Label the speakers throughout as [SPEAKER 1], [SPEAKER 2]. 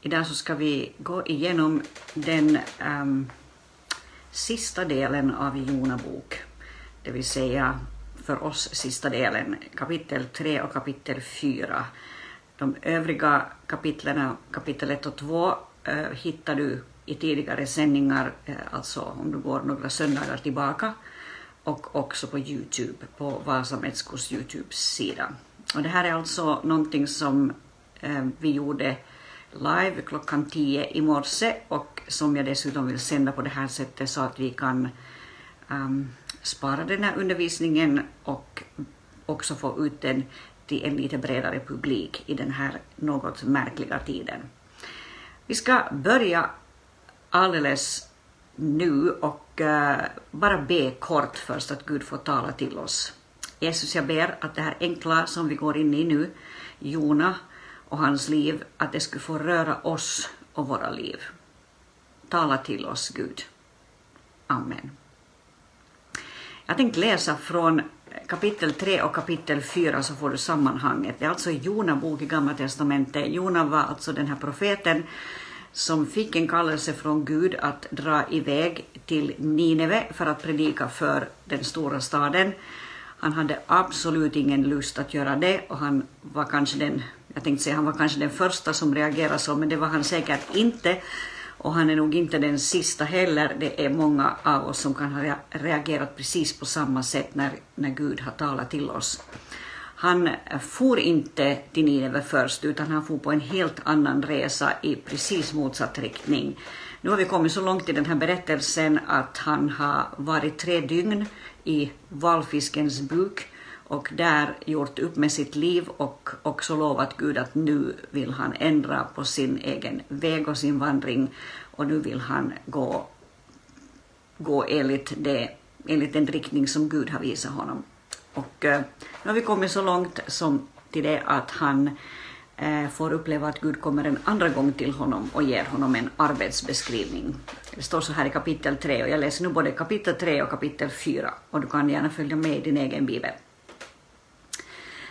[SPEAKER 1] Idag så ska vi gå igenom den um, sista delen av Jona bok, det vill säga för oss sista delen, kapitel 3 och kapitel 4. De övriga kapitlen, kapitel 1 och 2, uh, eh, hittar du i tidigare sändningar, uh, alltså om du går några söndagar tillbaka, och också på Youtube, på Vasa Metskos Youtube-sida. Och det här är alltså någonting som uh, vi gjorde live klockan 10 i morse och som jag dessutom vill sända på det här sättet så att vi kan um, spara den här undervisningen och också få ut den till en lite bredare publik i den här något märkliga tiden. Vi ska börja alldeles nu och uh, bara be kort först att Gud får tala till oss. Jesus, jag ber att det här enkla som vi går in i nu, Jona, och hans liv, att det skulle få röra oss och våra liv. Tala till oss, Gud. Amen. Jag tänkte läsa från kapitel 3 och kapitel 4 så får du sammanhanget. Det är alltså Jona bok i Gamla testamentet. Jona var alltså den här profeten som fick en kallelse från Gud att dra iväg till Nineve för att predika för den stora staden. Han hade absolut ingen lust att göra det och han var kanske den jag tänkte säga han var kanske den första som reagerade så, men det var han säkert inte. Och han är nog inte den sista heller. Det är många av oss som kan ha reagerat precis på samma sätt när, när Gud har talat till oss. Han for inte till Nineve först, utan han for på en helt annan resa i precis motsatt riktning. Nu har vi kommit så långt i den här berättelsen att han har varit tre dygn i valfiskens buk och där gjort upp med sitt liv och också lovat Gud att nu vill han ändra på sin egen väg och sin vandring och nu vill han gå, gå enligt, det, enligt den riktning som Gud har visat honom. Och eh, nu har vi kommit så långt som till det att han eh, får uppleva att Gud kommer en andra gång till honom och ger honom en arbetsbeskrivning. Det står så här i kapitel 3 och jag läser nu både kapitel 3 och kapitel 4 och du kan gärna följa med i din egen bibel.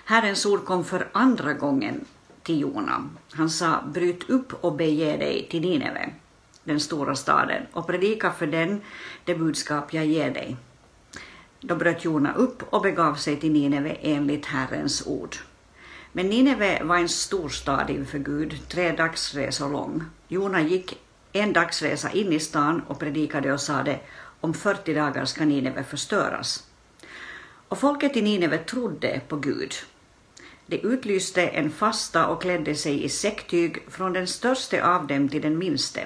[SPEAKER 1] Herrens ord kom för andra gången till Jona. Han sa, bryt upp och bege dig till Nineve, den stora staden, och predika för den det budskap jag ger dig. Då bröt Jona upp och begav sig till Nineve enligt Herrens ord. Men Nineve var en stor stad inför Gud, tre dagsresor lång. Jona gick en dagsresa in i stan och predikade och sade, om 40 dagar ska Nineve förstöras. Och folket i Nineve trodde på Gud de utlyste en fasta och klädde sig i säcktyg från den störste av dem till den minste.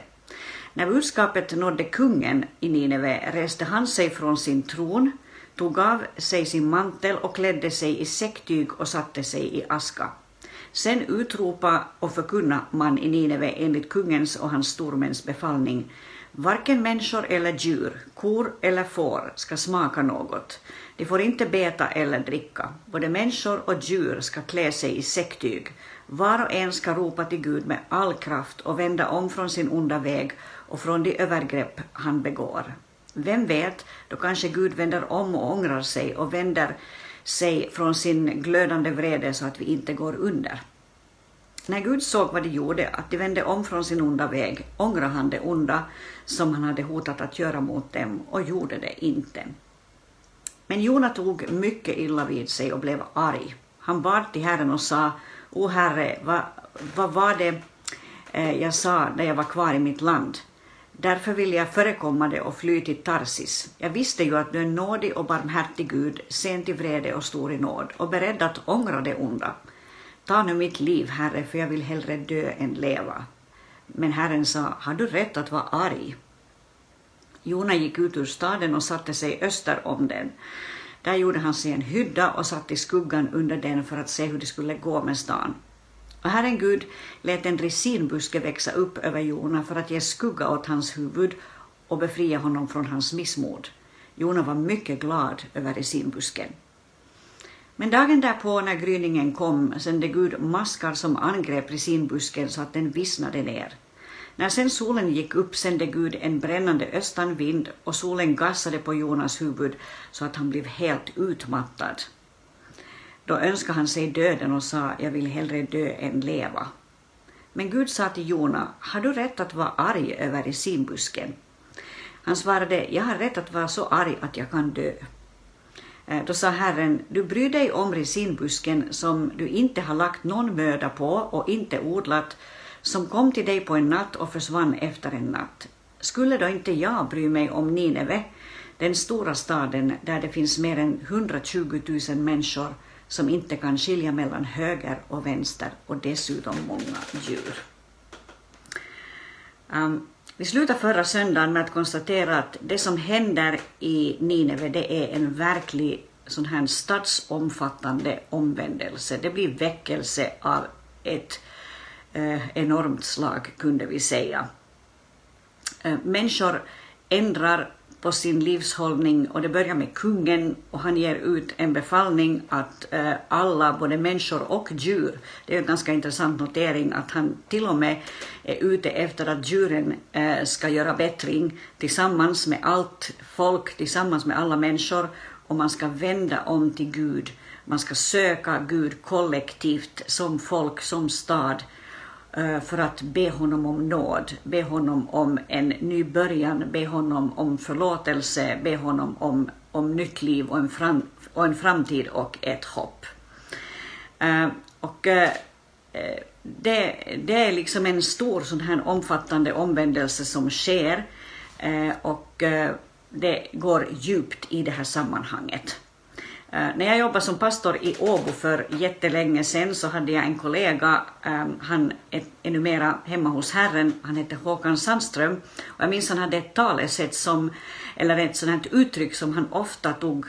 [SPEAKER 1] När budskapet nådde kungen i Nineve reste han sig från sin tron, tog av sig sin mantel och klädde sig i säcktyg och satte sig i aska. Sen utropa och förkunna man i Nineve enligt kungens och hans stormäns befallning. Varken människor eller djur, kor eller får ska smaka något. De får inte beta eller dricka. Både människor och djur ska klä sig i säcktyg. Var och en ska ropa till Gud med all kraft och vända om från sin onda väg och från de övergrepp han begår. Vem vet, då kanske Gud vänder om och ångrar sig och vänder sig från sin glödande vrede så att vi inte går under. När Gud såg vad de gjorde, att de vände om från sin onda väg, ångrade han det onda som han hade hotat att göra mot dem och gjorde det inte. Men Jona tog mycket illa vid sig och blev arg. Han bad till Herren och sa, O Herre, vad, vad var det eh, jag sa när jag var kvar i mitt land? Därför vill jag förekomma det och fly till Tarsis. Jag visste ju att du är nådig och barmhärtig Gud, sent i vrede och stor i nåd, och beredd att ångra det onda. Ta nu mitt liv, Herre, för jag vill hellre dö än leva. Men Herren sa, har du rätt att vara arg? Jona gick ut ur staden och satte sig öster om den. Där gjorde han sig en hydda och satt i skuggan under den för att se hur det skulle gå med stan. Och Herren Gud lät en resinbuske växa upp över Jona för att ge skugga åt hans huvud och befria honom från hans missmod. Jona var mycket glad över resinbusken. Men dagen därpå när gryningen kom sände Gud maskar som angrep resinbusken så att den vissnade ner. När sen solen gick upp sände Gud en brännande östanvind och solen gassade på Jonas huvud så att han blev helt utmattad. Då önskade han sig döden och sa, jag vill hellre dö än leva. Men Gud sa till Jona, har du rätt att vara arg över resinbusken? Han svarade, jag har rätt att vara så arg att jag kan dö. Eh, då sa Herren, du bryr dig om resinbusken som du inte har lagt någon möda på och inte odlat, som kom till dig på en natt och försvann efter en natt. Skulle då inte jag bry mig om Nineve, den stora staden där det finns mer än 120 000 människor som inte kan skilja mellan höger och vänster och dessutom många djur. Um, vi slutade förra söndagen med att konstatera att det som händer i Nineve det är en verklig sån här stadsomfattande omvändelse. Det blir väckelse av ett Eh, enormt slag, kunde vi säga. Eh, människor ändrar på sin livshållning och det börjar med kungen och han ger ut en befallning att eh, alla, både människor och djur, det är en ganska intressant notering att han till och med är ute efter att djuren ska göra bättring tillsammans med allt folk, tillsammans med alla människor och man ska vända om till Gud. Man ska söka Gud kollektivt som folk, som stad Eh, Eh, för att be honom om nåd, be honom om en ny början, be honom om förlåtelse, be honom om, om nytt liv och en, fram, och en framtid och ett hopp. Eh, och eh, det, det är liksom en stor sån här omfattande omvändelse som sker och det går djupt i det här sammanhanget. Eh, när jag jobbade som pastor i Åbo för jättelänge sedan så hade jag en kollega, ehm, han är, numera hemma hos Herren, han hette Håkan Sandström, och jag minns han hade ett talesätt som, eller ett sådant uttryck som han ofta tog,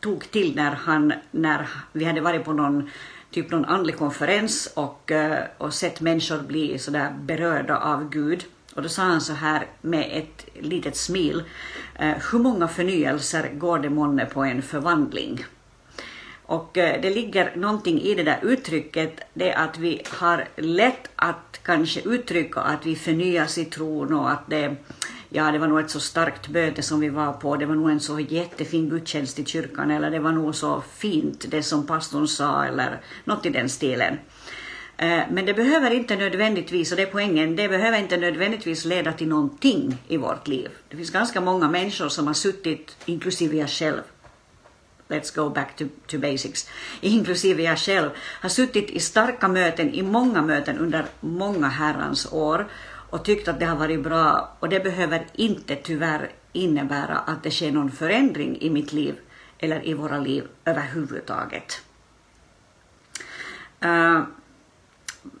[SPEAKER 1] tog till när, han, när vi hade varit på någon typ någon andlig konferens och, eh, och sett människor bli sådär berörda av Gud. Och då sa han så här med ett litet smil, eh, hur många förnyelser går det månne på en förvandling? Och eh, det ligger någonting i det där uttrycket, det att vi har lätt att kanske uttrycka att vi förnyas i tron och att det, ja, det var nog ett så starkt böte som vi var på, det var nog en så jättefin gudstjänst i kyrkan eller det var nog så fint det som pastorn sa eller något i den stilen. Eh, men det behöver inte nödvändigtvis, och det är poängen, det behöver inte nödvändigtvis leda till någonting i vårt liv. Det finns ganska många människor som har suttit, inklusive jag själv, let's go back to, to basics, inklusive jag själv, har suttit i starka möten, i många möten under många herrans år och tyckt att det har varit bra och det behöver inte tyvärr innebära att det sker någon förändring i mitt liv eller i våra liv överhuvudtaget. Uh,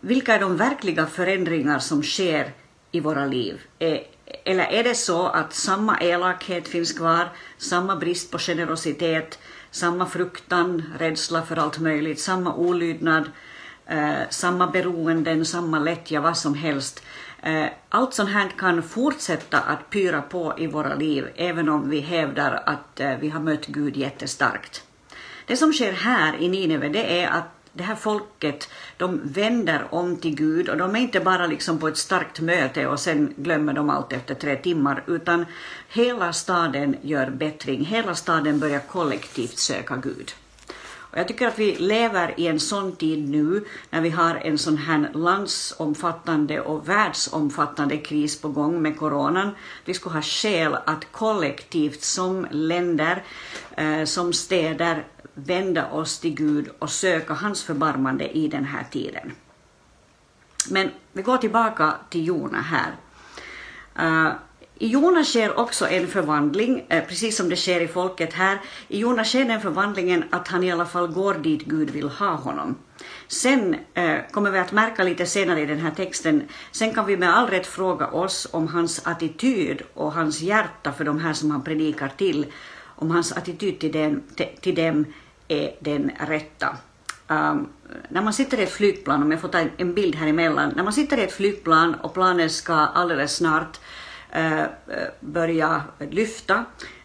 [SPEAKER 1] vilka är de verkliga förändringar som sker i våra liv? Är, eller är det så att samma elakhet finns kvar, samma brist på generositet, samma fruktan, rädsla för allt möjligt, samma olydnad, eh, samma beroenden, samma lättja, vad som helst. Eh, allt sånt här kan fortsätta att pyra på i våra liv, även om vi hävdar att eh, vi har mött Gud jättestarkt. Det som sker här i Nineve, det är att det här folket, de vänder om till Gud och de är inte bara liksom på ett starkt möte och sen glömmer de allt efter tre timmar, utan hela staden gör bättring, hela staden börjar kollektivt söka Gud. Och jag tycker att vi lever i en sån tid nu när vi har en sån här landsomfattande och världsomfattande kris på gång med coronan. Vi skulle ha skäl att kollektivt som länder, eh, som städer vända oss till Gud och söka hans förbarmande i den här tiden. Men vi går tillbaka till Jona här. Uh, I Jona sker också en förvandling, eh, precis som det sker i folket här. I Jona sker den förvandlingen att han i alla fall går dit Gud vill ha honom. Sen eh, kommer vi att märka lite senare i den här texten, sen kan vi med all rätt fråga oss om hans attityd och hans hjärta för de här som han predikar till, om hans attityd till dem, till dem är den rätta. Um, när man sitter i ett flygplan, om jag får ta en bild här emellan, när man sitter i ett flygplan och planet ska alldeles snart uh, börja lyfta,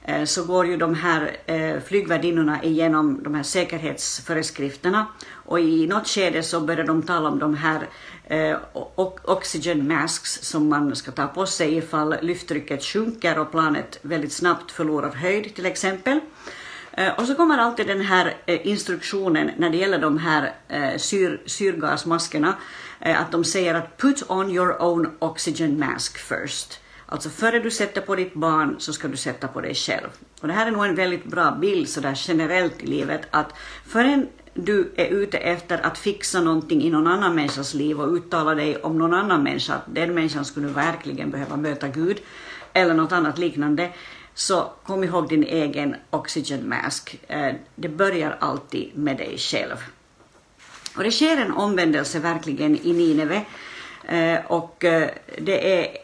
[SPEAKER 1] uh, så går ju de här uh, flygvärdinnorna igenom de här säkerhetsföreskrifterna och i något skede så börjar de tala om de här oxygen masks som man ska ta på sig ifall lyfttrycket sjunker och planet väldigt snabbt förlorar höjd till exempel. Eh, och så kommer alltid den här eh, instruktionen när det gäller de här eh, syr, syrgasmaskerna att de säger att put on your own oxygen mask first. Alltså före du sätter på ditt barn så ska du sätta på dig själv. Och det här är nog en väldigt bra bild så där generellt i livet att förrän du är ute efter att fixa någonting i någon annan människas liv och uttala dig om någon annan människa, att den människan skulle verkligen behöva möta Gud eller något annat liknande, så kom ihåg din egen oxygen mask. Eh, det börjar alltid med dig själv. Och det sker en omvändelse verkligen i Nineve eh, och eh, det är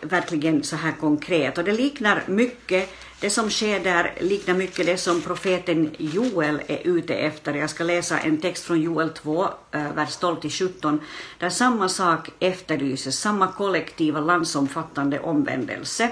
[SPEAKER 1] verkligen så här konkret och det liknar mycket det som sker där liknar mycket det som profeten Joel är ute efter. Jag ska läsa en text från Joel 2, vers 12-17, där samma sak efterlyses, samma kollektiva landsomfattande omvändelse.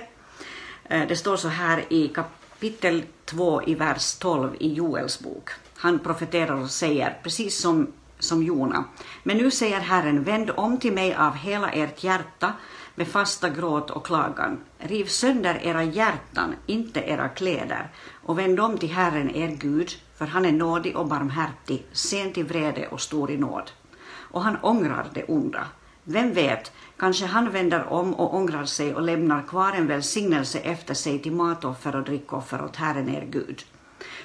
[SPEAKER 1] Eh, det står så här i kapitel 2 i vers 12 i Joels bok. Han profeterar och säger, precis som, som Jona, men nu säger Herren, vänd om till mig av hela ert hjärta med fasta gråt och klagan. Riv sönder era hjärtan, inte era kläder, och vänd om till Herren er Gud, för han är nådig och barmhärtig, sen till vrede och stor i nåd. Och han ångrar det onda. Vem vet, Kanske han vänder om och ångrar sig och lämnar kvar en välsignelse efter sig till matoffer och drickoffer åt Herren er Gud.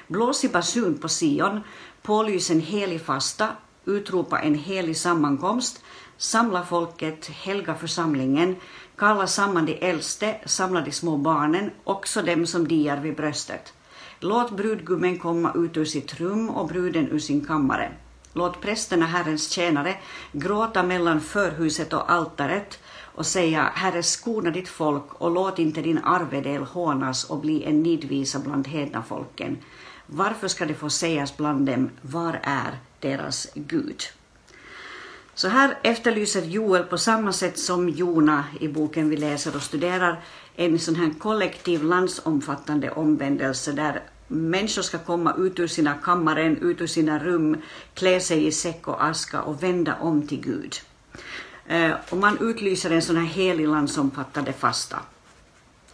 [SPEAKER 1] Blås i basun på Sion, pålys en helig fasta, utropa en helig sammankomst, samla folket, helga församlingen, kalla samman de äldste, samla de små barnen, också dem som diar vid bröstet. Låt brudgummen komma ut ur sitt rum och bruden ur sin kammare. Låt prästerna, Herrens tjänare, gråta mellan förhuset och altaret och säga Herre skona ditt folk och låt inte din arvedel hånas och bli en nidvisa bland hedna folken. Varför ska det få sägas bland dem, var är deras Gud? Så här efterlyser Joel på samma sätt som Jona i boken vi läser och studerar en sån här kollektiv landsomfattande omvändelse där Människor ska komma ut ur sina kammaren, ut ur sina rum, klä sig i säck och aska och vända om till Gud. Eh, och man utlyser en sån här helig landsomfattande fasta.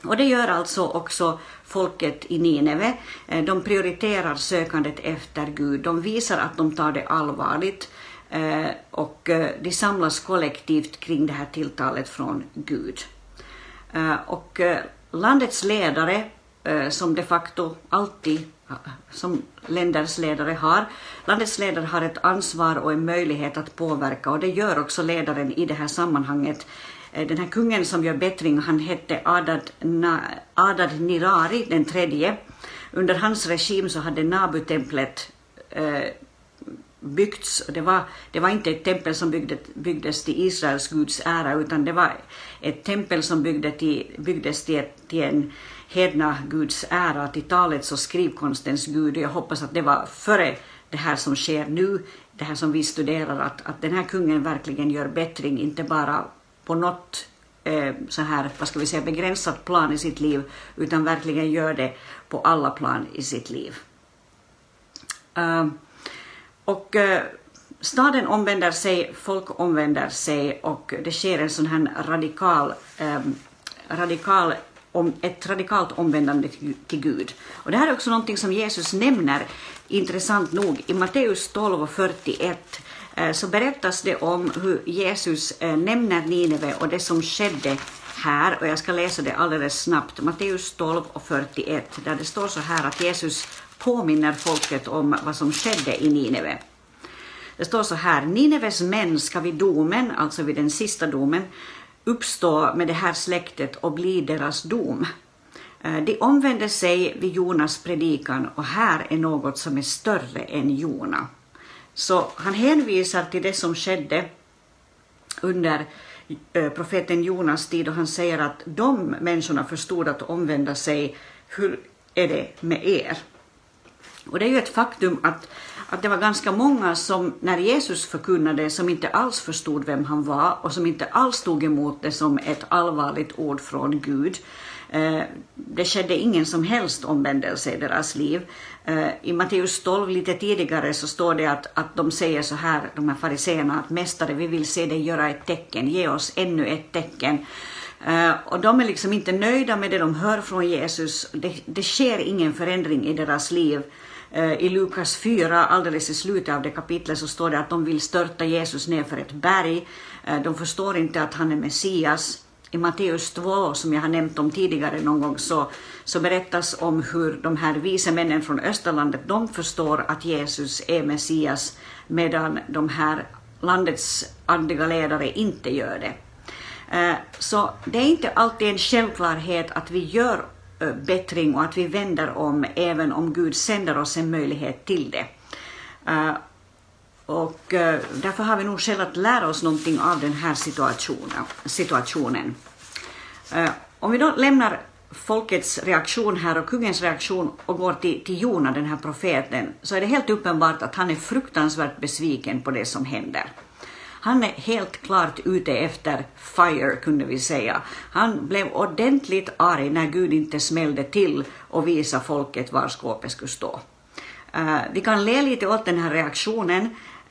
[SPEAKER 1] Och det gör alltså också folket i Nineve. Eh, de prioriterar sökandet efter Gud. De visar att de tar det allvarligt eh, och de samlas kollektivt kring det här tilltalet från Gud. Och landets ledare Eh, som de facto alltid eh, som länders ledare har. Landets ledare har ett ansvar och en möjlighet att påverka och det gör också ledaren i det här sammanhanget. Eh, den här kungen som gör bättring, han hette Adad, Na, Adad Nirari den tredje. Under hans regim så hade Nabu-templet eh, byggts. Det var, det var inte ett tempel som byggde, byggdes till Israels Guds ära utan det var ett tempel som byggde till, byggdes till, till en hedna Guds ära, till talets och skrivkonstens Gud. Jag hoppas att det var före det här som sker nu, det här som vi studerar, att, att den här kungen verkligen gör bättring, inte bara på något eh, så här, vad ska vi säga, begränsat plan i sitt liv, utan verkligen gör det på alla plan i sitt liv. Uh, och uh, staden omvänder sig, folk omvänder sig och det sker en sån här radikal, um, radikal om ett radikalt omvändande till Gud. Och det här är också någonting som Jesus nämner, intressant nog, i Matteus 12 och 41 eh, så berättas det om hur Jesus eh, nämner Nineve och det som skedde här, och jag ska läsa det alldeles snabbt, Matteus 12 och 41, där det står så här att Jesus påminner folket om vad som skedde i Nineve. Det står så här, Nineves män ska vid domen, alltså vid den sista domen, uppstå med det här släktet och bli deras dom. Eh, de omvände sig vid Jonas predikan och här är något som är större än Jona. Så han hänvisar till det som skedde under eh, profeten Jonas tid och han säger att de människorna förstod att omvända sig, hur är det med er? Och det är ju ett faktum att att det var ganska många som när Jesus förkunnade som inte alls förstod vem han var och som inte alls tog emot det som ett allvarligt ord från Gud. Eh, det skedde ingen som helst omvändelse i deras liv. Eh, I Matteus 12 lite tidigare så står det att, att de säger så här, de här fariseerna, att Mästare, vi vill se dig göra ett tecken, ge oss ännu ett tecken. Eh, och de är liksom inte nöjda med det de hör från Jesus. Det, det sker ingen förändring i deras liv. Eh, I Lukas 4, alldeles i slutet av det kapitlet, så står det att de vill störta Jesus ner för ett berg. Eh, de förstår inte att han är Messias. I Matteus 2, som jag har nämnt om tidigare någon gång, så, så berättas om hur de här vise männen från Österlandet, de förstår att Jesus är Messias, medan de här landets andliga ledare inte gör det. Eh, så det är inte alltid en självklarhet att vi gör bättring och att vi vänder om även om Gud sänder oss en möjlighet till det. Eh, och eh, därför har vi nog skäl att lära oss någonting av den här situationen. Eh, om vi då lämnar folkets reaktion här och kungens reaktion och går till, till Jona, den här profeten, så är det helt uppenbart att han är fruktansvärt besviken på det som händer. Han är helt klart ute efter fire, kunde vi säga. Han blev ordentligt arg när Gud inte smällde till och visade folket var skåpet skulle stå. Uh, vi kan le lite åt den här reaktionen,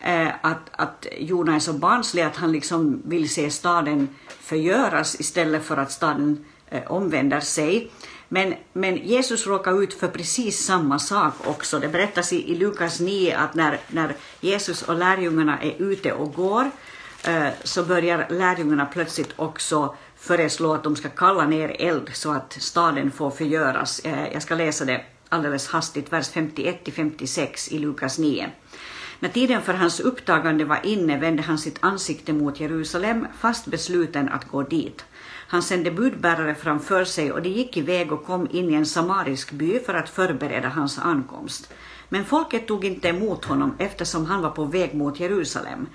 [SPEAKER 1] uh, att, att Jona är så barnslig att han liksom vill se staden förgöras istället för att staden uh, omvänder sig. Men, men Jesus råkar ut för precis samma sak också. Det berättas i, i Lukas 9 att när, när Jesus och lärjungarna är ute och går eh, så börjar lärjungarna plötsligt också föreslå att de ska kalla ner eld så att staden får förgöras. Eh, jag ska läsa det alldeles hastigt, vers 51-56 i Lukas 9. När tiden för hans upptagande var inne vände han sitt ansikte mot Jerusalem, fast besluten att gå dit. Han sände budbärare framför sig och de gick iväg och kom in i en samarisk by för att förbereda hans ankomst. Men folket tog inte emot honom eftersom han var på väg mot Jerusalem.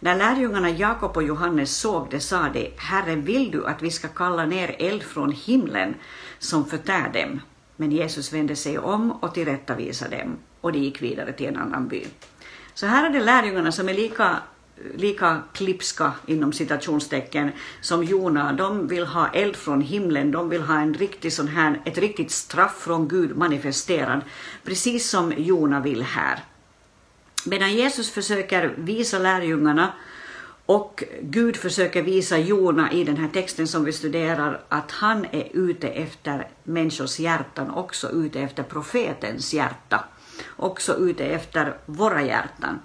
[SPEAKER 1] När lärjungarna Jakob och Johannes såg det sa de, Herre, vill du att vi ska kalla ner eld från himlen som förtär dem? Men Jesus vände sig om och tillrättavisade dem och de gick vidare till en annan by. Så här är det lärjungarna som är lika lika klipska inom citationstecken som Jona. De vill ha eld från himlen, de vill ha en riktig sån här, ett riktigt straff från Gud manifesterad, precis som Jona vill här. Medan Jesus försöker visa lärjungarna och Gud försöker visa Jona i den här texten som vi studerar att han är ute efter människors hjärtan, också ute efter profetens hjärta, också ute efter våra hjärtan.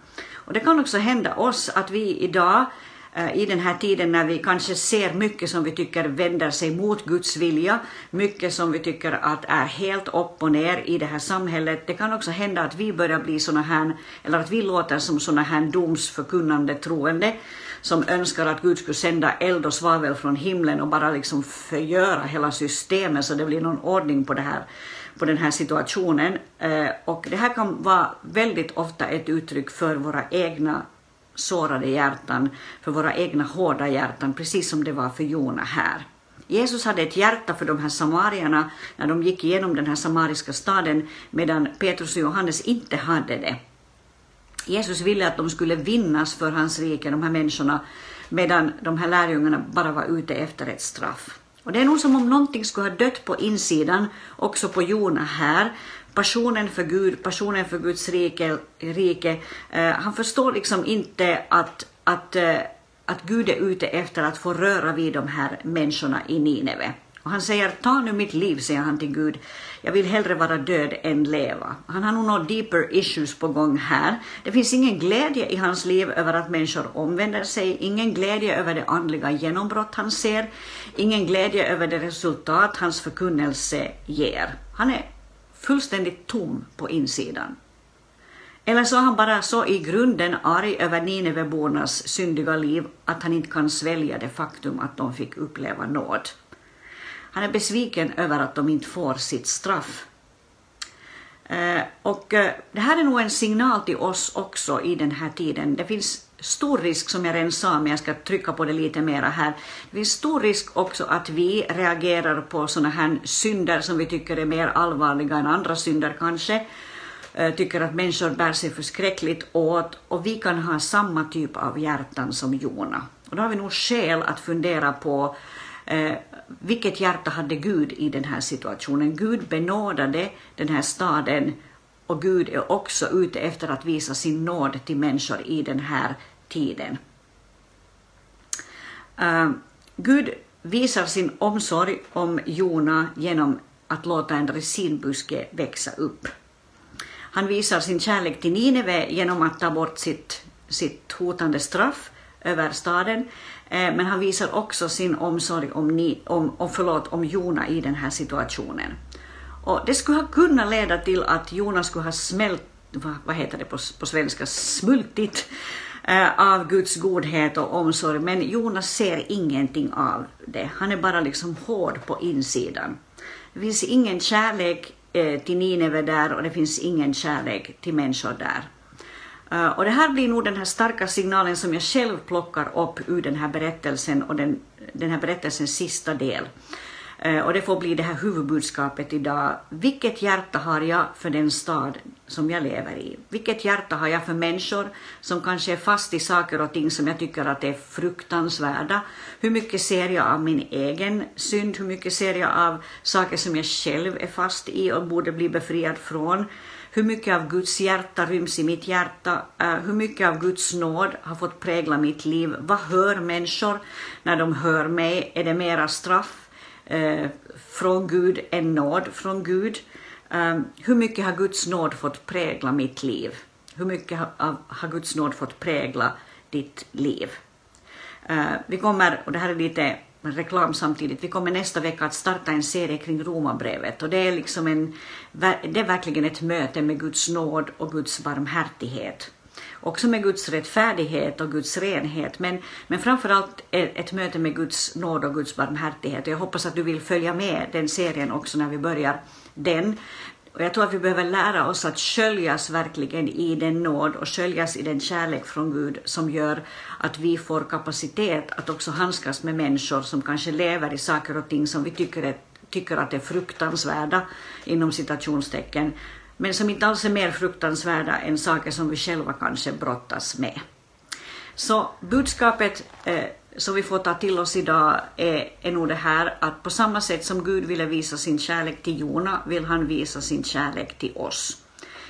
[SPEAKER 1] Och det kan också hända oss att vi idag eh, i den här tiden när vi kanske ser mycket som vi tycker vänder sig mot Guds vilja, mycket som vi tycker att är helt upp och ner i det här samhället. Det kan också hända att vi börjar bli såna här, eller att vi låter som såna här domsförkunnande troende som önskar att Gud skulle sända eld och svavel från himlen och bara liksom förgöra hela systemet så det blir någon ordning på det här på den här situationen. Eh, och det här kan vara väldigt ofta ett uttryck för våra egna sårade hjärtan, för våra egna hårda hjärtan, precis som det var för Jona här. Jesus hade ett hjärta för de här samarierna när de gick igenom den här samariska staden, medan Petrus och Johannes inte hade det. Jesus ville att de skulle vinnas för hans rike, de här människorna, medan de här lärjungarna bara var ute efter ett straff. Och det är nog som om någonting skulle ha dött på insidan, också på Jona här. Passionen för Gud, passionen för Guds rike. rike. Eh, han förstår liksom inte att, att, eh, att Gud är ute efter att få röra vid de här människorna i Nineve. Och han säger, ta nu mitt liv, säger han till Gud. Jag vill hellre vara död än leva. Han har nog några deeper issues på gång här. Det finns ingen glädje i hans liv över att människor omvänder sig, ingen glädje över det andliga genombrott han ser, ingen glädje över det resultat hans förkunnelse ger. Han är fullständigt tom på insidan. Eller så är han bara så i grunden arg över Ninevebornas syndiga liv att han inte kan svälja det faktum att de fick uppleva nåd. Han är besviken över att de inte får sitt straff. Eh, och eh, det här är nog en signal till oss också i den här tiden. Det finns stor risk, som jag redan sa, men jag ska trycka på det lite mera här. Det finns stor risk också att vi reagerar på sådana här synder som vi tycker är mer allvarliga än andra synder kanske, eh, tycker att människor bär sig förskräckligt åt och vi kan ha samma typ av hjärtan som Jona. Och då har vi nog skäl att fundera på eh, vilket hjärta hade Gud i den här situationen? Gud benådade den här staden och Gud är också ute efter att visa sin nåd till människor i den här tiden. Uh, Gud visar sin omsorg om Jona genom att låta en resinbuske växa upp. Han visar sin kärlek till Nineve genom att ta bort sitt, sitt hotande straff över staden. Eh, men han visar också sin omsorg om, ni, om, om, förlåt, om Jona i den här situationen. Och det skulle ha kunnat leda till att Jona skulle ha smält, vad, heter det på, på svenska, smultit eh, av Guds godhet och omsorg, men Jonas ser ingenting av det. Han är bara liksom hård på insidan. Det finns ingen kärlek eh, till Nineve där och det finns ingen kärlek till människor där. Uh, och det här blir nog den här starka signalen som jag själv plockar upp ur den här berättelsen och den, den här berättelsens sista del. Uh, och det får bli det här huvudbudskapet idag. Vilket hjärta har jag för den stad som jag lever i? Vilket hjärta har jag för människor som kanske är fast i saker och ting som jag tycker att är fruktansvärda? Hur mycket ser jag av min egen synd? Hur mycket ser jag av saker som jag själv är fast i och borde bli befriad från? Hur mycket av Guds hjärta ryms i mitt hjärta, eh, hur mycket av Guds nåd har fått prägla mitt liv, vad hör människor när de hör mig, är det mera straff eh, från Gud än nåd från Gud? Eh, hur mycket har Guds nåd fått prägla mitt liv? Hur mycket har, har Guds nåd fått prägla ditt liv? vi kommer, och det här är lite reklam samtidigt. Vi kommer nästa vecka att starta en serie kring Romarbrevet och det är, liksom en, det är verkligen ett möte med Guds nåd och Guds barmhärtighet. Också med Guds rättfärdighet och Guds renhet, men, men framförallt ett möte med Guds nåd och Guds barmhärtighet. Jag hoppas att du vill följa med den serien också när vi börjar den. Och jag tror att vi behöver lära oss att sköljas verkligen i den nåd och sköljas i den kärlek från Gud som gör att vi får kapacitet att också handskas med människor som kanske lever i saker och ting som vi tycker, är, tycker att är fruktansvärda, inom citationstecken, men som inte alls är mer fruktansvärda än saker som vi själva kanske brottas med. Så budskapet eh, som vi får ta till oss idag är, är nog det här att på samma sätt som Gud ville visa sin kärlek till Jona vill han visa sin kärlek till oss.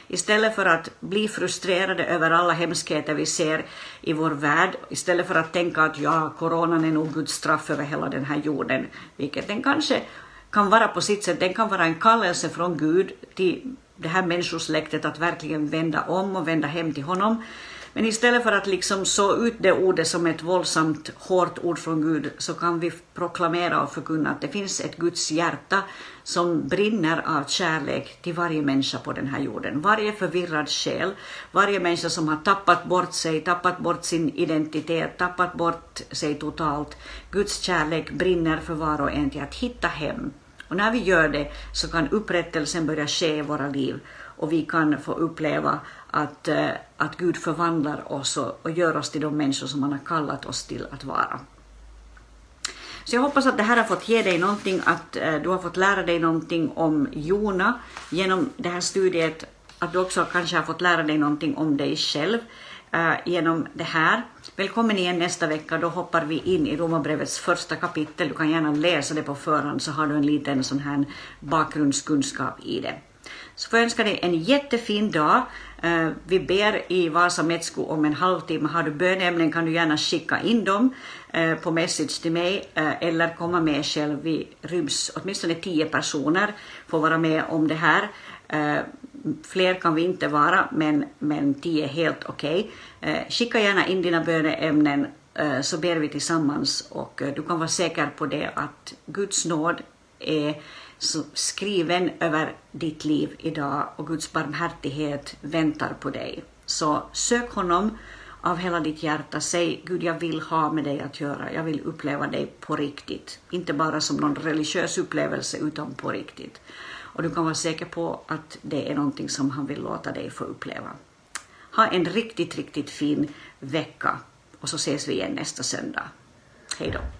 [SPEAKER 1] Istället för att bli frustrerade över alla hemskheter vi ser i vår värld, istället för att tänka att ja, coronan är nog Guds straff över hela den här jorden, vilket den kanske kan vara på sitt sätt, den kan vara en kallelse från Gud till det här människosläktet att verkligen vända om och vända hem till honom. Men istället för att liksom så ut det ordet som ett våldsamt hårt ord från Gud så kan vi proklamera och förkunna att det finns ett Guds hjärta som brinner av kärlek till varje människa på den här jorden. Varje förvirrad själ, varje människa som har tappat bort sig, tappat bort sin identitet, tappat bort sig totalt. Guds kärlek brinner för var och en till att hitta hem. Och när vi gör det så kan upprättelsen börja ske i våra liv och vi kan få uppleva att, eh, att Gud förvandlar oss och, och gör oss till de människor som han har kallat oss till att vara. Så jag hoppas att det här har fått ge dig någonting, att eh, du har fått lära dig någonting om Jona genom det här studiet, att du också kanske har fått lära dig någonting om dig själv eh, genom det här. Välkommen igen nästa vecka, då hoppar vi in i Romarbrevets första kapitel. Du kan gärna läsa det på förhand så har du en liten sån här bakgrundskunskap i det. Så får jag önska dig en jättefin dag. Eh, vi ber i Vasa Metsko om en halvtimme. Har du bönämnen kan du gärna skicka in dem eh, på message till mig eh, eller komma med själv. Vi ryms åtminstone tio personer får vara med om det här. Fler kan vi inte vara, men, men tio är helt okej. Okay. Skicka gärna in dina böneämnen så ber vi tillsammans och du kan vara säker på det att Guds nåd är skriven över ditt liv idag och Guds barmhärtighet väntar på dig. Så sök honom av hela ditt hjärta. Säg Gud, jag vill ha med dig att göra. Jag vill uppleva dig på riktigt. Inte bara som någon religiös upplevelse, utan på riktigt. Och du kan vara säker på att det är någonting som han vill låta dig få uppleva. Ha en riktigt, riktigt fin vecka och så ses vi igen nästa söndag. Hej då.